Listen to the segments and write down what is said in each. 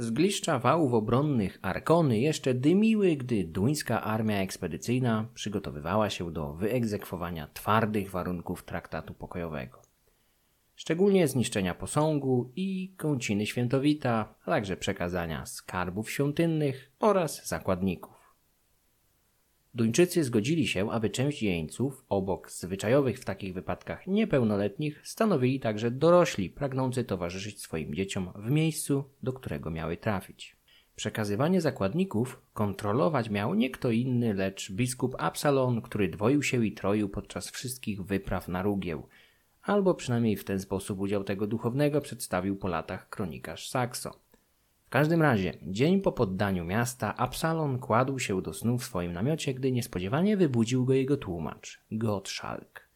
Z gliszcza wałów obronnych Arkony jeszcze dymiły, gdy duńska armia ekspedycyjna przygotowywała się do wyegzekwowania twardych warunków traktatu pokojowego. Szczególnie zniszczenia posągu i kąciny świętowita, a także przekazania skarbów świątynnych oraz zakładników. Duńczycy zgodzili się, aby część jeńców, obok zwyczajowych w takich wypadkach niepełnoletnich, stanowili także dorośli, pragnący towarzyszyć swoim dzieciom w miejscu, do którego miały trafić. Przekazywanie zakładników kontrolować miał nie kto inny, lecz biskup Absalon, który dwoił się i troił podczas wszystkich wypraw na Rugieł, albo przynajmniej w ten sposób udział tego duchownego przedstawił po latach kronikarz Saxo. W każdym razie, dzień po poddaniu miasta, Absalon kładł się do snu w swoim namiocie, gdy niespodziewanie wybudził go jego tłumacz, Gottschalk.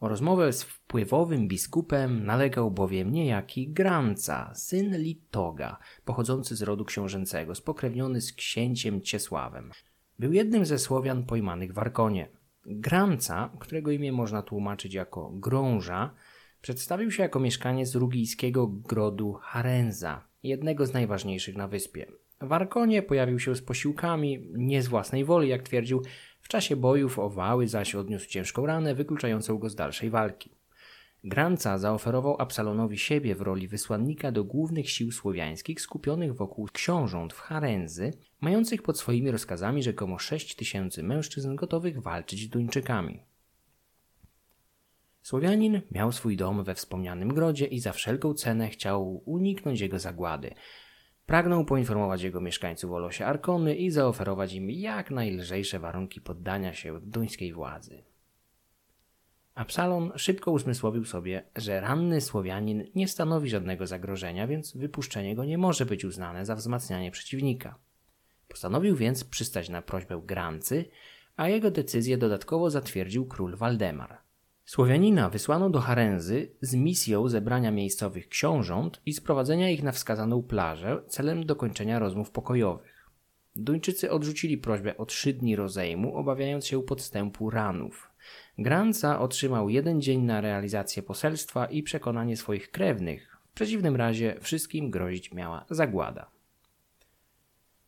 O rozmowę z wpływowym biskupem nalegał bowiem niejaki Granca, syn Litoga, pochodzący z rodu książęcego, spokrewniony z księciem Ciesławem. Był jednym ze Słowian pojmanych w Arkonie. Granca, którego imię można tłumaczyć jako Grąża, przedstawił się jako mieszkaniec rugijskiego grodu Harenza, jednego z najważniejszych na wyspie. W Arkonie pojawił się z posiłkami, nie z własnej woli, jak twierdził, w czasie bojów o wały zaś odniósł ciężką ranę, wykluczającą go z dalszej walki. Granca zaoferował Absalonowi siebie w roli wysłannika do głównych sił słowiańskich skupionych wokół książąt w Harenzy, mających pod swoimi rozkazami rzekomo 6 tysięcy mężczyzn gotowych walczyć z Duńczykami. Słowianin miał swój dom we wspomnianym grodzie i za wszelką cenę chciał uniknąć jego zagłady. Pragnął poinformować jego mieszkańców o losie Arkony i zaoferować im jak najlżejsze warunki poddania się duńskiej władzy. Absalon szybko usmysłowił sobie, że ranny Słowianin nie stanowi żadnego zagrożenia, więc wypuszczenie go nie może być uznane za wzmacnianie przeciwnika. Postanowił więc przystać na prośbę Grancy, a jego decyzję dodatkowo zatwierdził król Waldemar. Słowianina wysłano do Harenzy z misją zebrania miejscowych książąt i sprowadzenia ich na wskazaną plażę celem dokończenia rozmów pokojowych. Duńczycy odrzucili prośbę o trzy dni rozejmu, obawiając się podstępu ranów. Granca otrzymał jeden dzień na realizację poselstwa i przekonanie swoich krewnych. W przeciwnym razie wszystkim grozić miała zagłada.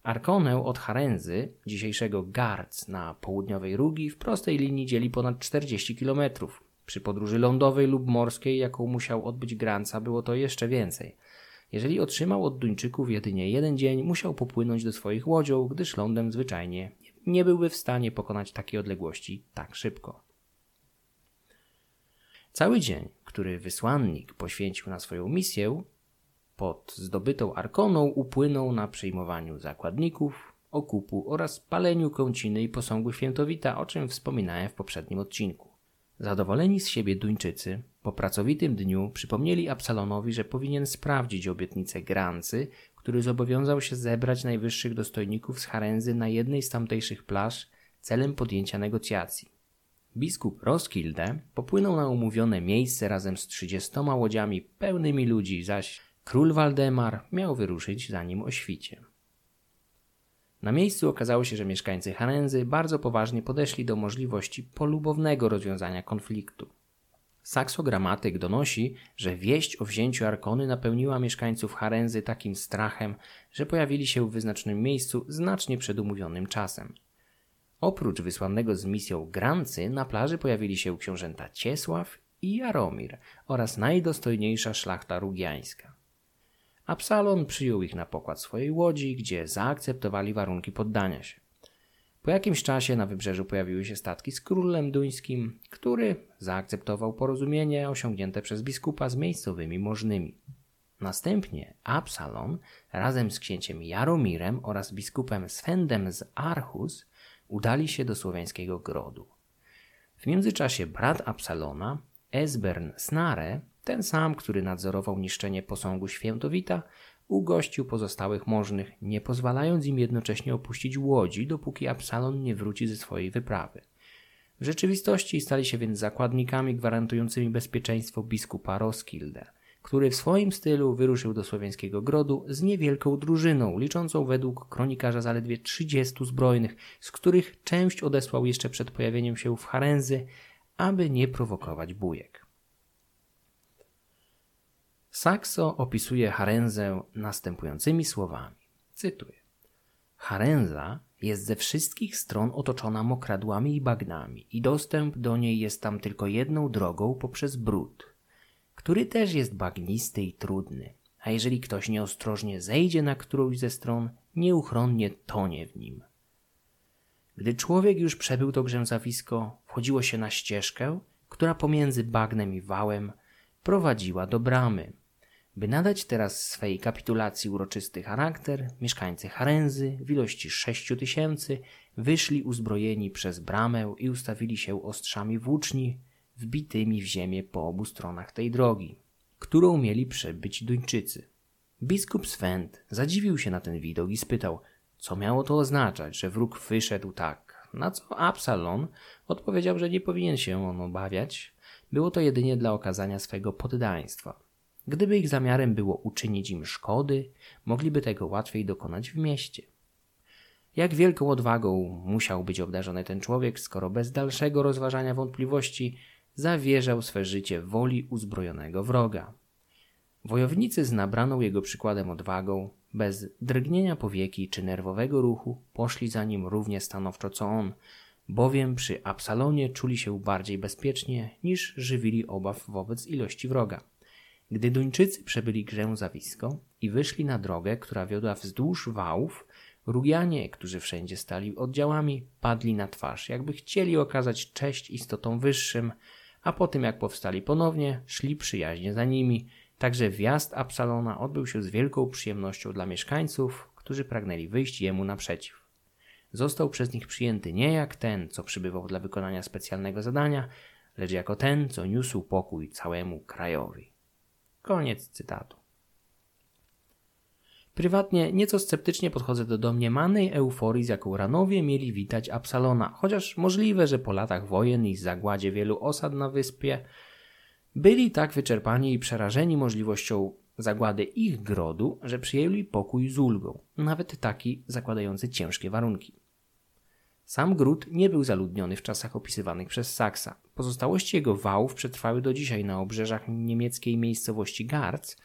Arkonę od Harenzy, dzisiejszego Garc na południowej Rugi, w prostej linii dzieli ponad 40 kilometrów. Przy podróży lądowej lub morskiej, jaką musiał odbyć Granca, było to jeszcze więcej. Jeżeli otrzymał od Duńczyków jedynie jeden dzień, musiał popłynąć do swoich łodzią, gdyż lądem zwyczajnie nie byłby w stanie pokonać takiej odległości tak szybko. Cały dzień, który wysłannik poświęcił na swoją misję, pod zdobytą Arkoną upłynął na przyjmowaniu zakładników, okupu oraz paleniu kąciny i posągu świętowita, o czym wspominałem w poprzednim odcinku. Zadowoleni z siebie Duńczycy po pracowitym dniu przypomnieli Absalonowi, że powinien sprawdzić obietnicę Grancy, który zobowiązał się zebrać najwyższych dostojników z Harenzy na jednej z tamtejszych plaż celem podjęcia negocjacji. Biskup Roskilde popłynął na umówione miejsce razem z trzydziestoma łodziami pełnymi ludzi, zaś król Waldemar miał wyruszyć za nim o świcie. Na miejscu okazało się, że mieszkańcy Harenzy bardzo poważnie podeszli do możliwości polubownego rozwiązania konfliktu. Saksogramatyk donosi, że wieść o wzięciu Arkony napełniła mieszkańców Harenzy takim strachem, że pojawili się w wyznaczonym miejscu znacznie przed umówionym czasem. Oprócz wysłanego z misją Grancy na plaży pojawili się książęta Ciesław i Jaromir oraz najdostojniejsza szlachta rugiańska. Absalon przyjął ich na pokład swojej łodzi, gdzie zaakceptowali warunki poddania się. Po jakimś czasie na wybrzeżu pojawiły się statki z królem duńskim, który zaakceptował porozumienie osiągnięte przez biskupa z miejscowymi możnymi. Następnie Absalon razem z księciem Jaromirem oraz biskupem Swendem z Archus udali się do słowiańskiego grodu. W międzyczasie brat Absalona, Esbern Snare, ten sam, który nadzorował niszczenie posągu świętowita, ugościł pozostałych możnych, nie pozwalając im jednocześnie opuścić łodzi, dopóki Absalon nie wróci ze swojej wyprawy. W rzeczywistości stali się więc zakładnikami gwarantującymi bezpieczeństwo biskupa Roskilde, który w swoim stylu wyruszył do słowiańskiego grodu z niewielką drużyną, liczącą według kronikarza zaledwie 30 zbrojnych, z których część odesłał jeszcze przed pojawieniem się w Harenzy, aby nie prowokować bujek. Saxo opisuje Harenzę następującymi słowami. Cytuję. Harenza jest ze wszystkich stron otoczona mokradłami i bagnami i dostęp do niej jest tam tylko jedną drogą poprzez brud, który też jest bagnisty i trudny, a jeżeli ktoś nieostrożnie zejdzie na którąś ze stron, nieuchronnie tonie w nim. Gdy człowiek już przebył to grzęzawisko, wchodziło się na ścieżkę, która pomiędzy bagnem i wałem prowadziła do bramy. By nadać teraz swej kapitulacji uroczysty charakter, mieszkańcy Harenzy w ilości sześciu tysięcy wyszli uzbrojeni przez bramę i ustawili się ostrzami włóczni wbitymi w ziemię po obu stronach tej drogi, którą mieli przebyć Duńczycy. Biskup Swent zadziwił się na ten widok i spytał, co miało to oznaczać, że wróg wyszedł tak. Na co Absalon odpowiedział, że nie powinien się on obawiać. Było to jedynie dla okazania swego poddaństwa. Gdyby ich zamiarem było uczynić im szkody, mogliby tego łatwiej dokonać w mieście. Jak wielką odwagą musiał być obdarzony ten człowiek, skoro bez dalszego rozważania wątpliwości zawierzał swe życie woli uzbrojonego wroga. Wojownicy z nabraną jego przykładem odwagą, bez drgnienia powieki czy nerwowego ruchu, poszli za nim równie stanowczo co on, bowiem przy Absalonie czuli się bardziej bezpiecznie niż żywili obaw wobec ilości wroga. Gdy Duńczycy przebyli grzęzawisko i wyszli na drogę, która wiodła wzdłuż wałów, Rugianie, którzy wszędzie stali oddziałami, padli na twarz, jakby chcieli okazać cześć istotom wyższym, a po tym jak powstali ponownie, szli przyjaźnie za nimi. Także wjazd Absalona odbył się z wielką przyjemnością dla mieszkańców, którzy pragnęli wyjść jemu naprzeciw. Został przez nich przyjęty nie jak ten, co przybywał dla wykonania specjalnego zadania, lecz jako ten, co niósł pokój całemu krajowi. Koniec cytatu. Prywatnie nieco sceptycznie podchodzę do domniemanej euforii, z jaką Ranowie mieli witać Absalona, chociaż możliwe, że po latach wojen i zagładzie wielu osad na wyspie byli tak wyczerpani i przerażeni możliwością zagłady ich grodu, że przyjęli pokój z ulgą, nawet taki zakładający ciężkie warunki. Sam gród nie był zaludniony w czasach opisywanych przez Saksa. Pozostałości jego wałów przetrwały do dzisiaj na obrzeżach niemieckiej miejscowości Garz,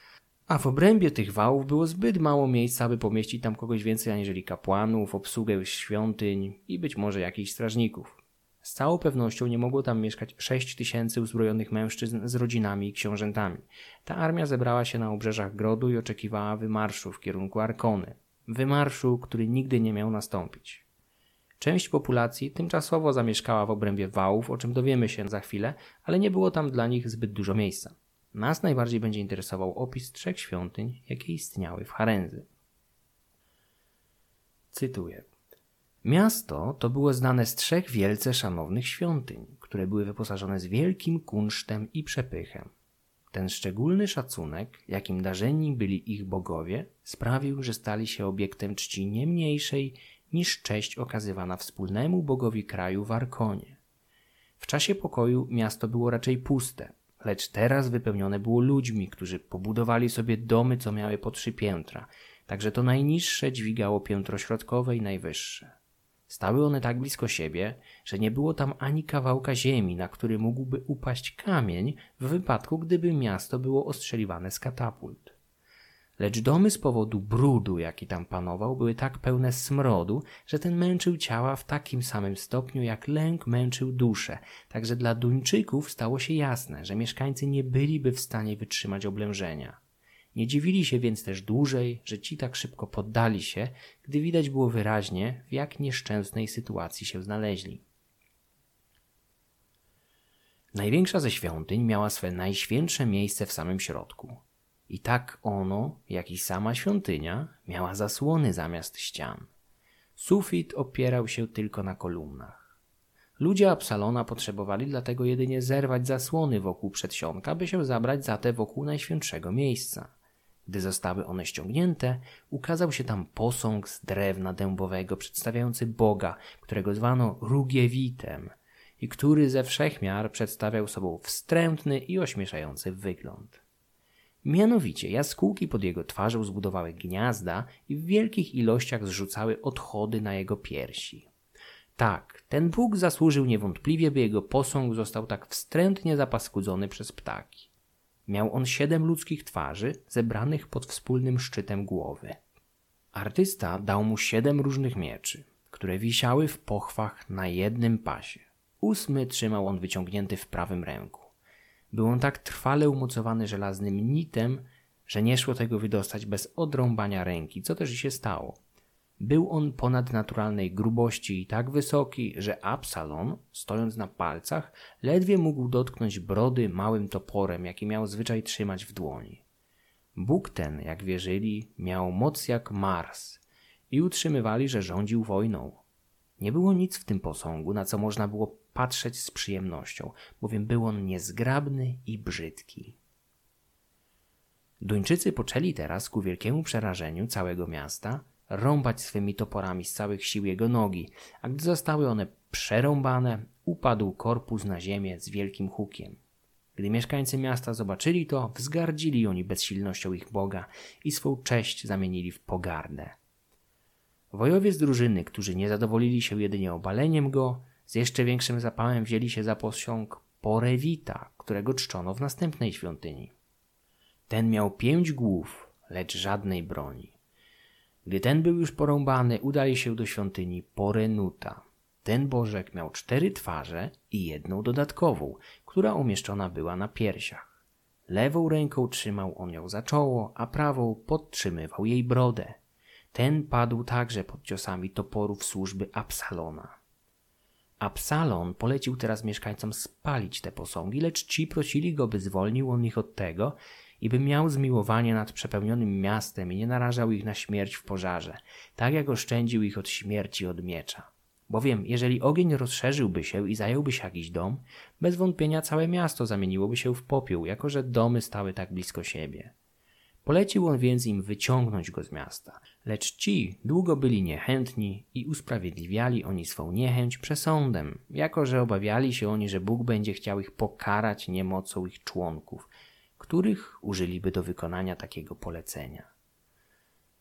a w obrębie tych wałów było zbyt mało miejsca, aby pomieścić tam kogoś więcej aniżeli kapłanów, obsługę świątyń i być może jakichś strażników. Z całą pewnością nie mogło tam mieszkać sześć tysięcy uzbrojonych mężczyzn z rodzinami i książętami. Ta armia zebrała się na obrzeżach grodu i oczekiwała wymarszu w kierunku Arkony. Wymarszu, który nigdy nie miał nastąpić. Część populacji tymczasowo zamieszkała w obrębie wałów, o czym dowiemy się za chwilę, ale nie było tam dla nich zbyt dużo miejsca. Nas najbardziej będzie interesował opis trzech świątyń, jakie istniały w Harenzy. Cytuję. Miasto to było znane z trzech wielce szanownych świątyń, które były wyposażone z wielkim kunsztem i przepychem. Ten szczególny szacunek, jakim darzeni byli ich bogowie, sprawił, że stali się obiektem czci nie mniejszej niż cześć okazywana wspólnemu bogowi kraju w Arkonie. W czasie pokoju miasto było raczej puste, lecz teraz wypełnione było ludźmi, którzy pobudowali sobie domy, co miały po trzy piętra, także to najniższe dźwigało piętro środkowe i najwyższe. Stały one tak blisko siebie, że nie było tam ani kawałka ziemi, na który mógłby upaść kamień w wypadku, gdyby miasto było ostrzeliwane z katapult. Lecz domy z powodu brudu, jaki tam panował, były tak pełne smrodu, że ten męczył ciała w takim samym stopniu, jak lęk męczył duszę. Także dla Duńczyków stało się jasne, że mieszkańcy nie byliby w stanie wytrzymać oblężenia. Nie dziwili się więc też dłużej, że ci tak szybko poddali się, gdy widać było wyraźnie, w jak nieszczęsnej sytuacji się znaleźli. Największa ze świątyń miała swe najświętsze miejsce w samym środku. I tak ono, jak i sama świątynia, miała zasłony zamiast ścian. Sufit opierał się tylko na kolumnach. Ludzie Absalona potrzebowali dlatego jedynie zerwać zasłony wokół przedsionka, by się zabrać za te wokół najświętszego miejsca. Gdy zostały one ściągnięte, ukazał się tam posąg z drewna dębowego przedstawiający Boga, którego zwano Rugiewitem i który ze wszechmiar przedstawiał sobą wstrętny i ośmieszający wygląd. Mianowicie jaskółki pod jego twarzą zbudowały gniazda i w wielkich ilościach zrzucały odchody na jego piersi. Tak, ten Bóg zasłużył niewątpliwie, by jego posąg został tak wstrętnie zapaskudzony przez ptaki. Miał on siedem ludzkich twarzy, zebranych pod wspólnym szczytem głowy. Artysta dał mu siedem różnych mieczy, które wisiały w pochwach na jednym pasie. Ósmy trzymał on wyciągnięty w prawym ręku. Był on tak trwale umocowany żelaznym nitem, że nie szło tego wydostać bez odrąbania ręki, co też się stało. Był on ponadnaturalnej grubości i tak wysoki, że Absalon, stojąc na palcach, ledwie mógł dotknąć brody małym toporem, jaki miał zwyczaj trzymać w dłoni. Bóg ten, jak wierzyli, miał moc jak Mars i utrzymywali, że rządził wojną. Nie było nic w tym posągu, na co można było patrzeć z przyjemnością, bowiem był on niezgrabny i brzydki. Duńczycy poczęli teraz ku wielkiemu przerażeniu całego miasta rąbać swymi toporami z całych sił jego nogi, a gdy zostały one przerąbane, upadł korpus na ziemię z wielkim hukiem. Gdy mieszkańcy miasta zobaczyli to, wzgardzili oni bezsilnością ich Boga i swą cześć zamienili w pogardę. Wojowie z drużyny, którzy nie zadowolili się jedynie obaleniem go, z jeszcze większym zapałem wzięli się za posąg Porewita, którego czczono w następnej świątyni. Ten miał pięć głów, lecz żadnej broni. Gdy ten był już porąbany, udali się do świątyni Porenuta. Ten bożek miał cztery twarze i jedną dodatkową, która umieszczona była na piersiach. Lewą ręką trzymał on ją za czoło, a prawą podtrzymywał jej brodę. Ten padł także pod ciosami toporów służby Absalona. Absalon polecił teraz mieszkańcom spalić te posągi, lecz ci prosili go, by zwolnił on ich od tego i by miał zmiłowanie nad przepełnionym miastem i nie narażał ich na śmierć w pożarze, tak jak oszczędził ich od śmierci od miecza. Bowiem, jeżeli ogień rozszerzyłby się i zająłby się jakiś dom, bez wątpienia całe miasto zamieniłoby się w popiół, jako że domy stały tak blisko siebie. Polecił on więc im wyciągnąć go z miasta, lecz ci długo byli niechętni i usprawiedliwiali oni swą niechęć przesądem, jako że obawiali się oni, że Bóg będzie chciał ich pokarać niemocą ich członków, których użyliby do wykonania takiego polecenia.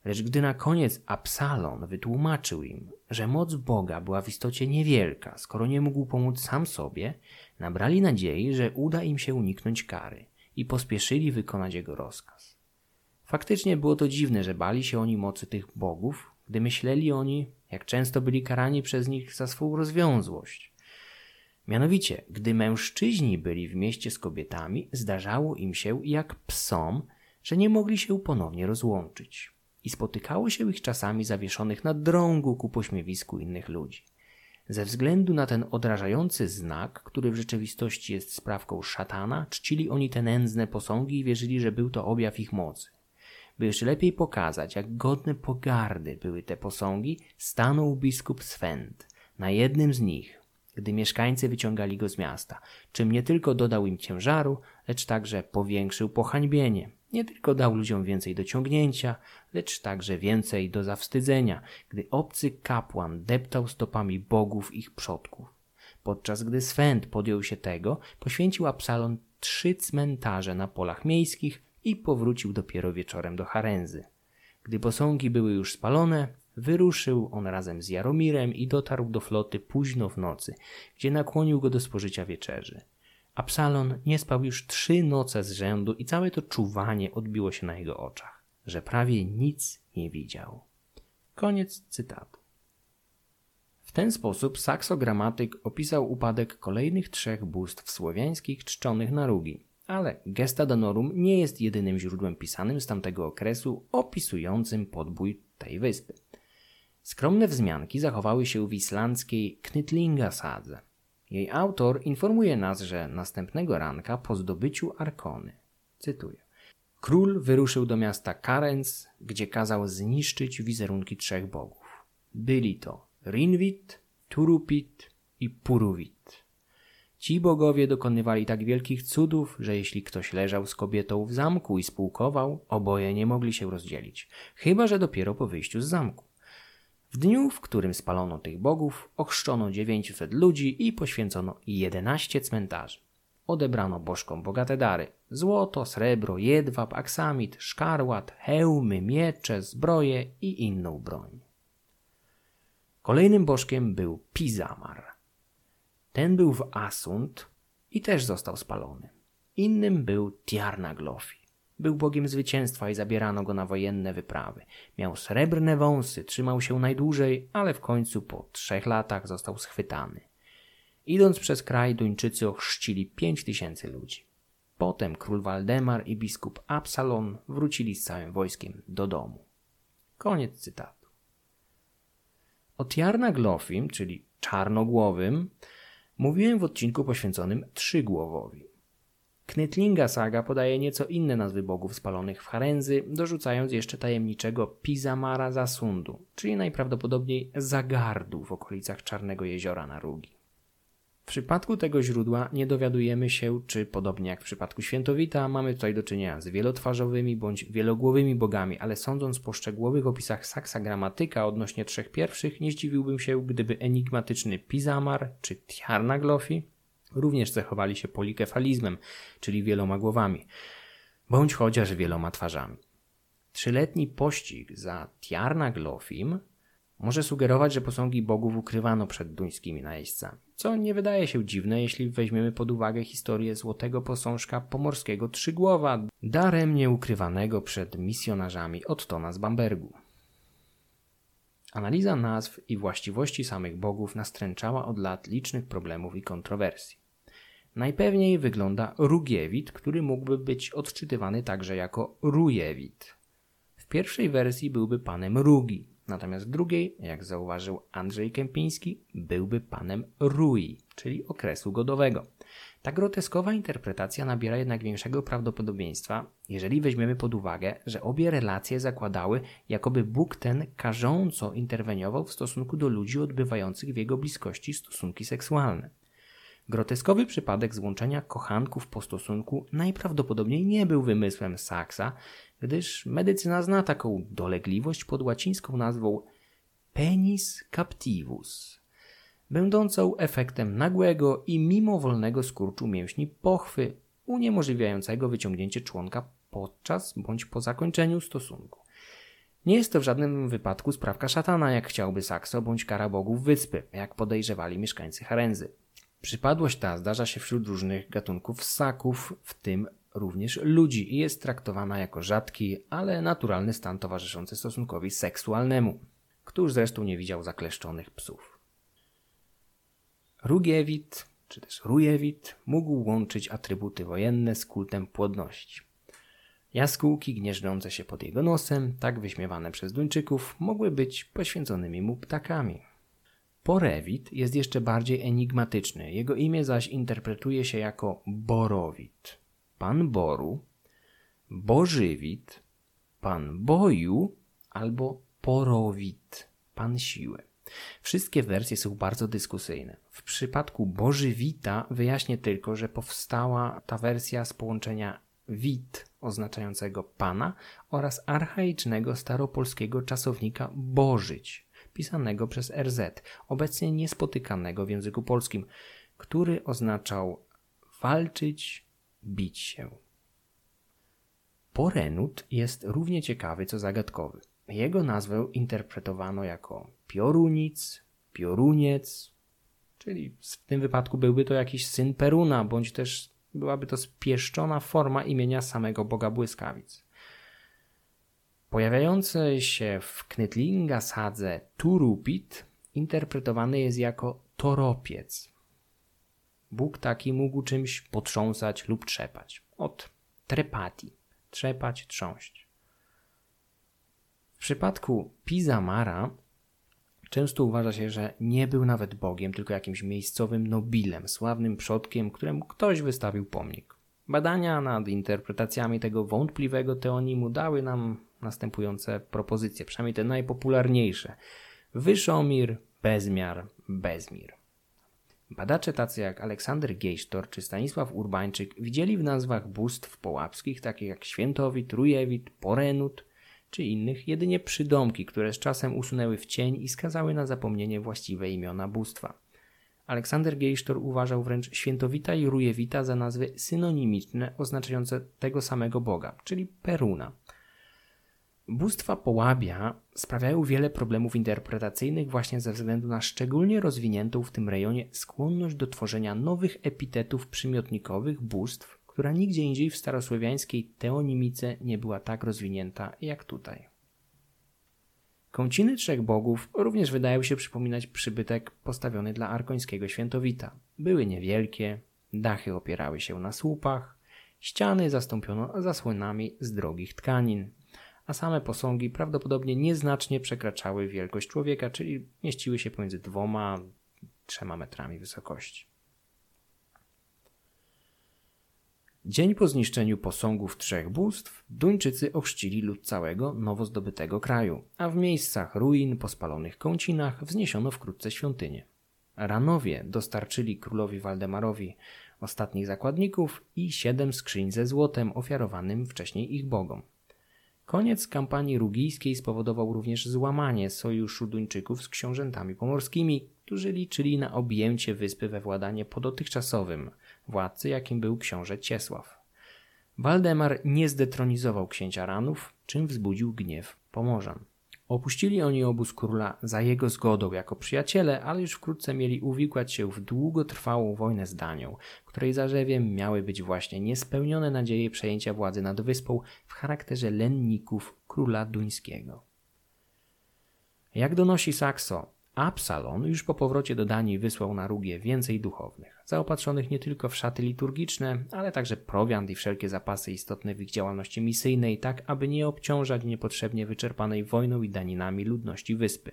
Lecz gdy na koniec Absalon wytłumaczył im, że moc Boga była w istocie niewielka, skoro nie mógł pomóc sam sobie, nabrali nadziei, że uda im się uniknąć kary i pospieszyli wykonać jego rozkaz. Faktycznie było to dziwne, że bali się oni mocy tych bogów, gdy myśleli oni, jak często byli karani przez nich za swą rozwiązłość. Mianowicie, gdy mężczyźni byli w mieście z kobietami, zdarzało im się, jak psom, że nie mogli się ponownie rozłączyć i spotykało się ich czasami zawieszonych na drągu ku pośmiewisku innych ludzi. Ze względu na ten odrażający znak, który w rzeczywistości jest sprawką szatana, czcili oni te nędzne posągi i wierzyli, że był to objaw ich mocy. By jeszcze lepiej pokazać, jak godne pogardy były te posągi, stanął biskup Swent na jednym z nich, gdy mieszkańcy wyciągali go z miasta, czym nie tylko dodał im ciężaru, lecz także powiększył pohańbienie. Nie tylko dał ludziom więcej do ciągnięcia, lecz także więcej do zawstydzenia, gdy obcy kapłan deptał stopami bogów ich przodków. Podczas gdy Swęd podjął się tego, poświęcił Absalon trzy cmentarze na polach miejskich i powrócił dopiero wieczorem do Harenzy. Gdy posągi były już spalone, wyruszył on razem z Jaromirem i dotarł do floty późno w nocy, gdzie nakłonił go do spożycia wieczerzy. Absalon nie spał już trzy noce z rzędu i całe to czuwanie odbiło się na jego oczach, że prawie nic nie widział. Koniec cytatu. W ten sposób saksogramatyk opisał upadek kolejnych trzech bóstw słowiańskich czczonych na Rugi, ale Gesta Danorum nie jest jedynym źródłem pisanym z tamtego okresu opisującym podbój tej wyspy. Skromne wzmianki zachowały się w islandzkiej Knytlinga Sadze. Jej autor informuje nas, że następnego ranka po zdobyciu Arkony, cytuję, król wyruszył do miasta Karens, gdzie kazał zniszczyć wizerunki trzech bogów. Byli to Rinwit, Turupit i Puruvit. Ci bogowie dokonywali tak wielkich cudów, że jeśli ktoś leżał z kobietą w zamku i spółkował, oboje nie mogli się rozdzielić, chyba że dopiero po wyjściu z zamku. W dniu, w którym spalono tych bogów, ochrzczono 900 ludzi i poświęcono 11 cmentarzy. Odebrano bożkom bogate dary: złoto, srebro, jedwab, aksamit, szkarłat, hełmy, miecze, zbroje i inną broń. Kolejnym bożkiem był Pizamar. Ten był w Asunt i też został spalony. Innym był Tiarnaglofi. Był bogiem zwycięstwa i zabierano go na wojenne wyprawy. Miał srebrne wąsy, trzymał się najdłużej, ale w końcu po trzech latach został schwytany. Idąc przez kraj, Duńczycy ochrzcili pięć tysięcy ludzi. Potem król Waldemar i biskup Absalon wrócili z całym wojskiem do domu. Koniec cytatu. O Tiarnaglofim, czyli czarnogłowym, mówiłem w odcinku poświęconym Trzygłowowi. Knytlinga saga podaje nieco inne nazwy bogów spalonych w Harenzy, dorzucając jeszcze tajemniczego Pizamara Zasundu, czyli najprawdopodobniej Zagardu w okolicach Czarnego Jeziora na Rugi. W przypadku tego źródła nie dowiadujemy się, czy podobnie jak w przypadku Świętowita, mamy tutaj do czynienia z wielotwarzowymi bądź wielogłowymi bogami, ale sądząc po szczegółowych opisach Saksa Gramatyka odnośnie trzech pierwszych, nie zdziwiłbym się, gdyby enigmatyczny Pizamar czy Tjarnaglofi również cechowali się polikefalizmem, czyli wieloma głowami, bądź chociaż wieloma twarzami. Trzyletni pościg za Tjarnaglofim może sugerować, że posągi bogów ukrywano przed duńskimi najeźdźcami, co nie wydaje się dziwne, jeśli weźmiemy pod uwagę historię złotego posążka pomorskiego Trzygłowa, darem nieukrywanego przed misjonarzami Ottona z Bambergu. Analiza nazw i właściwości samych bogów nastręczała od lat licznych problemów i kontrowersji. Najpewniej wygląda Rugiewit, który mógłby być odczytywany także jako Rujewit. W pierwszej wersji byłby panem Rugi, natomiast drugiej, jak zauważył Andrzej Kępiński, byłby panem Rui, czyli okresu godowego. Ta groteskowa interpretacja nabiera jednak większego prawdopodobieństwa, jeżeli weźmiemy pod uwagę, że obie relacje zakładały, jakoby Bóg ten karząco interweniował w stosunku do ludzi odbywających w jego bliskości stosunki seksualne. Groteskowy przypadek złączenia kochanków po stosunku najprawdopodobniej nie był wymysłem Saksa, gdyż medycyna zna taką dolegliwość pod łacińską nazwą penis captivus, będącą efektem nagłego i mimowolnego skurczu mięśni pochwy, uniemożliwiającego wyciągnięcie członka podczas bądź po zakończeniu stosunku. Nie jest to w żadnym wypadku sprawka szatana, jak chciałby Sakso bądź kara bogów wyspy, jak podejrzewali mieszkańcy Harenzy. Przypadłość ta zdarza się wśród różnych gatunków ssaków, w tym również ludzi i jest traktowana jako rzadki, ale naturalny stan towarzyszący stosunkowi seksualnemu. Któż zresztą nie widział zakleszczonych psów? Rugiewit, czy też Rujewit, mógł łączyć atrybuty wojenne z kultem płodności. Jaskółki gnieżdżące się pod jego nosem, tak wyśmiewane przez Duńczyków, mogły być poświęconymi mu ptakami. Porewit jest jeszcze bardziej enigmatyczny, jego imię zaś interpretuje się jako Borowit, Pan Boru, Bożywit, Pan Boju albo Porowit, Pan Siły. Wszystkie wersje są bardzo dyskusyjne. W przypadku Bożywita wyjaśnię tylko, że powstała ta wersja z połączenia wit oznaczającego pana oraz archaicznego staropolskiego czasownika bożyć pisanego przez RZ, obecnie niespotykanego w języku polskim, który oznaczał walczyć, bić się. Porenut jest równie ciekawy co zagadkowy. Jego nazwę interpretowano jako piorunic, pioruniec, czyli w tym wypadku byłby to jakiś syn Peruna, bądź też byłaby to spieszczona forma imienia samego Boga Błyskawic. Pojawiający się w Knytlinga sadze Turupit interpretowany jest jako toropiec. Bóg taki mógł czymś potrząsać lub trzepać. Od trepati. Trzepać, trząść. W przypadku Pizamara często uważa się, że nie był nawet Bogiem, tylko jakimś miejscowym nobilem, sławnym przodkiem, któremu ktoś wystawił pomnik. Badania nad interpretacjami tego wątpliwego teonimu dały nam następujące propozycje, przynajmniej te najpopularniejsze. Wyszomir, bezmiar, bezmir. Badacze tacy jak Aleksander Gejsztor czy Stanisław Urbańczyk widzieli w nazwach bóstw połapskich takich jak Świętowit, Rujewit, Porenut czy innych jedynie przydomki, które z czasem usunęły w cień i skazały na zapomnienie właściwe imiona bóstwa. Aleksander Gejsztor uważał wręcz Świętowita i Rujewita za nazwy synonimiczne oznaczające tego samego Boga, czyli Peruna – Bóstwa połabia sprawiają wiele problemów interpretacyjnych właśnie ze względu na szczególnie rozwiniętą w tym rejonie skłonność do tworzenia nowych epitetów przymiotnikowych bóstw, która nigdzie indziej w starosłowiańskiej teonimice nie była tak rozwinięta jak tutaj. Kąciny trzech bogów również wydają się przypominać przybytek postawiony dla arkońskiego świętowita. Były niewielkie, dachy opierały się na słupach, ściany zastąpiono zasłonami z drogich tkanin, a same posągi prawdopodobnie nieznacznie przekraczały wielkość człowieka, czyli mieściły się pomiędzy dwoma trzema metrami wysokości. Dzień po zniszczeniu posągów trzech bóstw, Duńczycy ochrzcili lud całego nowo zdobytego kraju, a w miejscach ruin po spalonych kącinach wzniesiono wkrótce świątynię. Ranowie dostarczyli królowi Waldemarowi ostatnich zakładników i siedem skrzyń ze złotem ofiarowanym wcześniej ich bogom. Koniec kampanii rugijskiej spowodował również złamanie sojuszu Duńczyków z książętami pomorskimi, którzy liczyli na objęcie wyspy we władanie po dotychczasowym władcy, jakim był książę Ciesław. Waldemar nie zdetronizował księcia Ranów, czym wzbudził gniew Pomorzan. Opuścili oni obóz króla za jego zgodą jako przyjaciele, ale już wkrótce mieli uwikłać się w długotrwałą wojnę z Danią, której zarzewiem miały być właśnie niespełnione nadzieje przejęcia władzy nad wyspą w charakterze lenników króla duńskiego. Jak donosi Saxo, Absalon już po powrocie do Danii wysłał na Rugię więcej duchownych, zaopatrzonych nie tylko w szaty liturgiczne, ale także prowiant i wszelkie zapasy istotne w ich działalności misyjnej, tak aby nie obciążać niepotrzebnie wyczerpanej wojną i daninami ludności wyspy.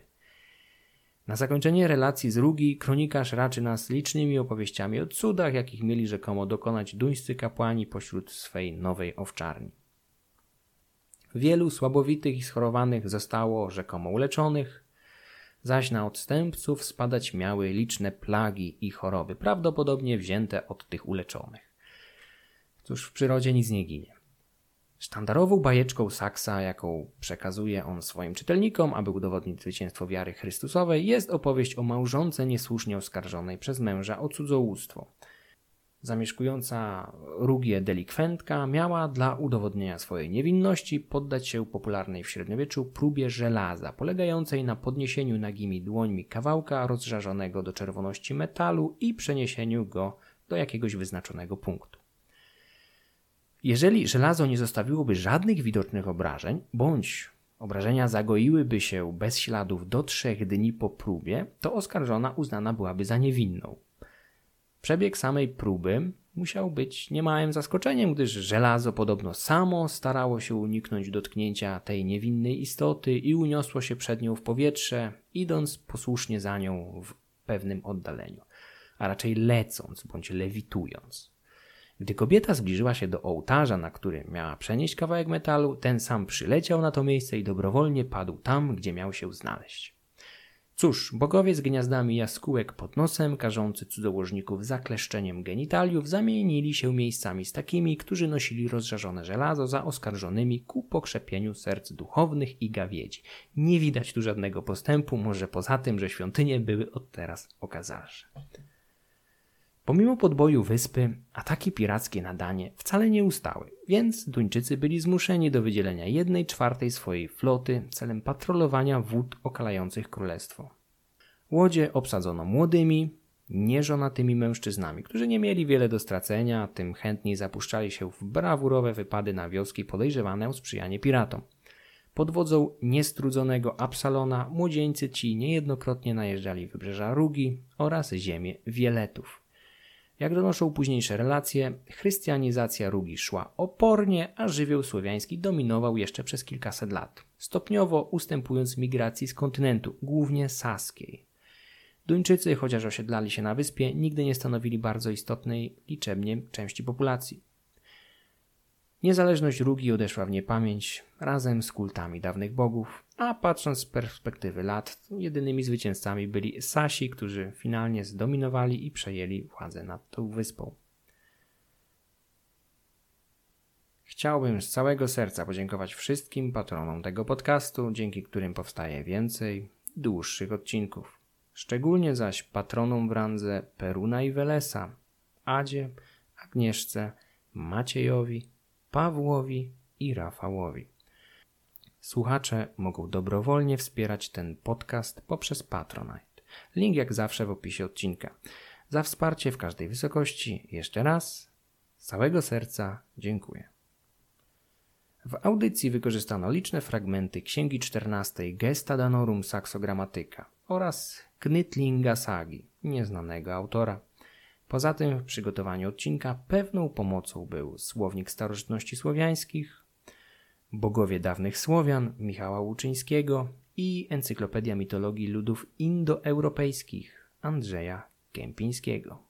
Na zakończenie relacji z Rugi kronikarz raczy nas licznymi opowieściami o cudach, jakich mieli rzekomo dokonać duńscy kapłani pośród swej nowej owczarni. Wielu słabowitych i schorowanych zostało rzekomo uleczonych, zaś na odstępców spadać miały liczne plagi i choroby, prawdopodobnie wzięte od tych uleczonych. Cóż, w przyrodzie nic nie ginie. Sztandarową bajeczką Saksa, jaką przekazuje on swoim czytelnikom, aby udowodnić zwycięstwo wiary Chrystusowej, jest opowieść o małżonce niesłusznie oskarżonej przez męża o cudzołóstwo – zamieszkująca Rugię delikwentka miała dla udowodnienia swojej niewinności poddać się popularnej w średniowieczu próbie żelaza, polegającej na podniesieniu nagimi dłońmi kawałka rozżarzonego do czerwoności metalu i przeniesieniu go do jakiegoś wyznaczonego punktu. Jeżeli żelazo nie zostawiłoby żadnych widocznych obrażeń, bądź obrażenia zagoiłyby się bez śladów do trzech dni po próbie, to oskarżona uznana byłaby za niewinną. Przebieg samej próby musiał być niemałym zaskoczeniem, gdyż żelazo podobno samo starało się uniknąć dotknięcia tej niewinnej istoty i uniosło się przed nią w powietrze, idąc posłusznie za nią w pewnym oddaleniu, a raczej lecąc bądź lewitując. Gdy kobieta zbliżyła się do ołtarza, na który miała przenieść kawałek metalu, ten sam przyleciał na to miejsce i dobrowolnie padł tam, gdzie miał się znaleźć. Cóż, bogowie z gniazdami jaskółek pod nosem, karzący cudzołożników zakleszczeniem genitaliów, zamienili się miejscami z takimi, którzy nosili rozżarzone żelazo za oskarżonymi ku pokrzepieniu serc duchownych i gawiedzi. Nie widać tu żadnego postępu, może poza tym, że świątynie były od teraz okazalsze. Pomimo podboju wyspy, ataki pirackie na Danie wcale nie ustały, więc Duńczycy byli zmuszeni do wydzielenia jednej czwartej swojej floty celem patrolowania wód okalających królestwo. Łodzie obsadzono młodymi, nieżonatymi mężczyznami, którzy nie mieli wiele do stracenia, tym chętniej zapuszczali się w brawurowe wypady na wioski podejrzewane o sprzyjanie piratom. Pod wodzą niestrudzonego Absalona młodzieńcy ci niejednokrotnie najeżdżali wybrzeża Rugi oraz ziemię Wieletów. Jak donoszą późniejsze relacje, chrystianizacja Rugi szła opornie, a żywioł słowiański dominował jeszcze przez kilkaset lat, stopniowo ustępując migracji z kontynentu, głównie saskiej. Duńczycy, chociaż osiedlali się na wyspie, nigdy nie stanowili bardzo istotnej liczebnie części populacji. Niezależność Rugi odeszła w niepamięć razem z kultami dawnych bogów, a patrząc z perspektywy lat, jedynymi zwycięzcami byli Sasi, którzy finalnie zdominowali i przejęli władzę nad tą wyspą. Chciałbym z całego serca podziękować wszystkim patronom tego podcastu, dzięki którym powstaje więcej dłuższych odcinków. Szczególnie zaś patronom w randze Peruna i Welesa, Adzie, Agnieszce, Maciejowi, Pawłowi i Rafałowi. Słuchacze mogą dobrowolnie wspierać ten podcast poprzez Patronite. Link jak zawsze w opisie odcinka. Za wsparcie w każdej wysokości jeszcze raz Z całego serca dziękuję. W audycji wykorzystano liczne fragmenty Księgi XIV Gesta Danorum Saxogrammatyka oraz Knytlinga Sagi, nieznanego autora. Poza tym w przygotowaniu odcinka pewną pomocą był Słownik Starożytności Słowiańskich, Bogowie dawnych Słowian Michała Łuczyńskiego i Encyklopedia Mitologii Ludów Indoeuropejskich Andrzeja Kępińskiego.